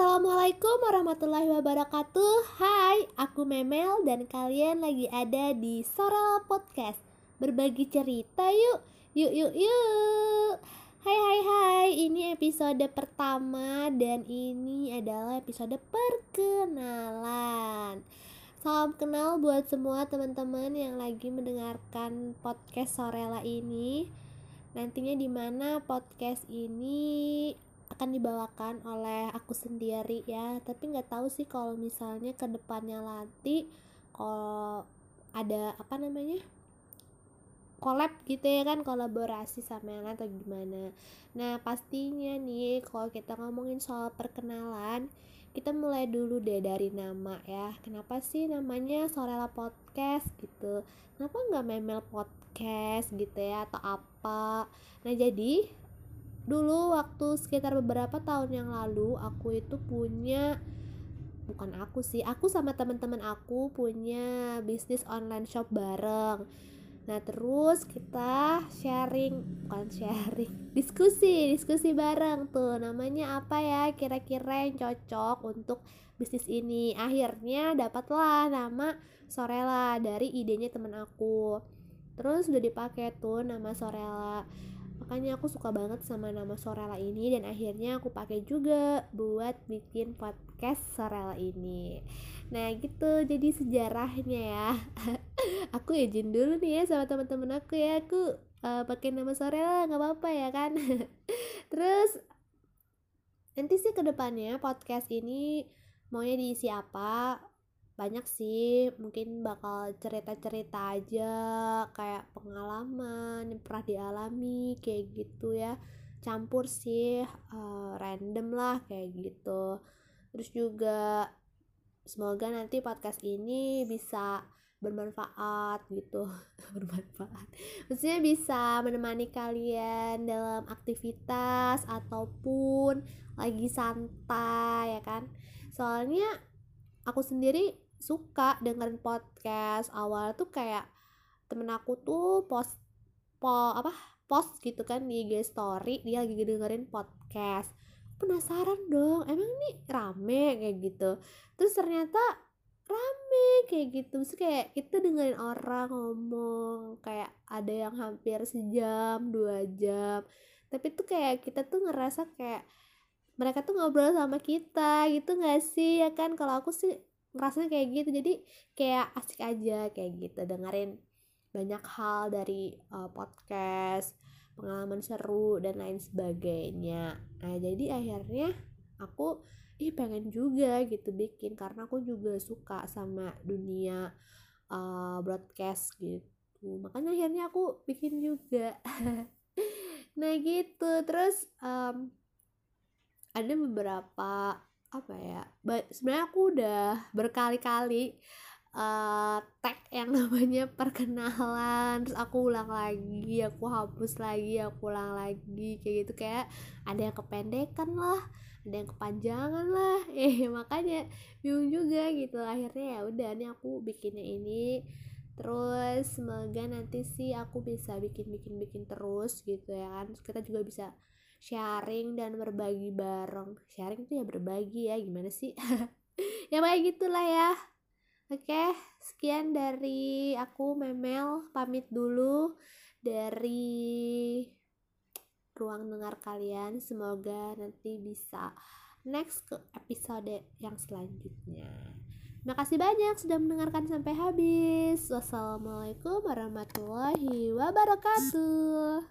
Assalamualaikum warahmatullahi wabarakatuh. Hai, aku Memel dan kalian lagi ada di Sorel Podcast. Berbagi cerita yuk, yuk yuk yuk. Hai hai hai, ini episode pertama dan ini adalah episode perkenalan. Salam kenal buat semua teman-teman yang lagi mendengarkan podcast Sorela ini. Nantinya di mana podcast ini akan dibawakan oleh aku sendiri ya. Tapi nggak tahu sih kalau misalnya ke depannya nanti kalau ada apa namanya collab gitu ya kan kolaborasi sama yang lain atau gimana. Nah pastinya nih kalau kita ngomongin soal perkenalan kita mulai dulu deh dari nama ya. Kenapa sih namanya Sorela Podcast gitu? Kenapa nggak Memel Podcast gitu ya atau apa? Nah jadi dulu waktu sekitar beberapa tahun yang lalu aku itu punya bukan aku sih aku sama teman-teman aku punya bisnis online shop bareng. Nah terus kita sharing bukan sharing diskusi diskusi bareng tuh namanya apa ya kira-kira yang cocok untuk bisnis ini. Akhirnya dapatlah nama Sorella dari idenya temen aku. Terus udah dipakai tuh nama Sorella makanya aku suka banget sama nama Sorella ini dan akhirnya aku pakai juga buat bikin podcast Sorella ini. Nah gitu. Jadi sejarahnya ya. Aku izin dulu nih ya sama teman-teman aku ya. Aku uh, pakai nama Sorella nggak apa-apa ya kan? Terus nanti sih ke depannya podcast ini maunya diisi apa banyak sih mungkin bakal cerita-cerita aja kayak pengalaman yang pernah dialami kayak gitu ya. Campur sih uh, random lah kayak gitu. Terus juga semoga nanti podcast ini bisa bermanfaat gitu. Bermanfaat. Maksudnya bisa menemani kalian dalam aktivitas ataupun lagi santai ya kan? Soalnya aku sendiri suka dengerin podcast awal tuh kayak temen aku tuh post po apa post gitu kan di IG story dia lagi dengerin podcast. Penasaran dong emang nih rame? Kayak gitu. Terus ternyata rame kayak gitu. Terus kayak kita dengerin orang ngomong kayak ada yang hampir sejam dua jam. Tapi tuh kayak kita tuh ngerasa kayak mereka tuh ngobrol sama kita gitu gak sih? Ya kan? Kalau aku sih ngerasanya kayak gitu. Jadi kayak asik aja kayak gitu dengerin banyak hal dari uh, podcast pengalaman seru dan lain sebagainya. Nah jadi akhirnya aku ih pengen juga gitu bikin karena aku juga suka sama dunia uh, broadcast gitu. Makanya akhirnya aku bikin juga. Nah gitu. Terus um, ada beberapa apa ya sebenarnya aku udah berkali-kali uh, tag yang namanya perkenalan terus aku ulang lagi aku hapus lagi aku ulang lagi kayak gitu. Kayak ada yang kependekan lah ada yang kepanjangan lah. Eh makanya bingung juga gitu. Akhirnya ya udah nih aku bikinnya ini. Terus semoga nanti sih aku bisa bikin bikin bikin terus gitu ya kan. Terus kita juga bisa sharing dan berbagi bareng. Sharing tuh ya berbagi ya gimana sih? Ya kayak gitulah ya. Oke sekian dari aku Memel. Pamit dulu dari ruang dengar kalian. Semoga nanti bisa next ke episode yang selanjutnya. Terima kasih banyak sudah mendengarkan sampai habis. Wassalamualaikum warahmatullahi wabarakatuh.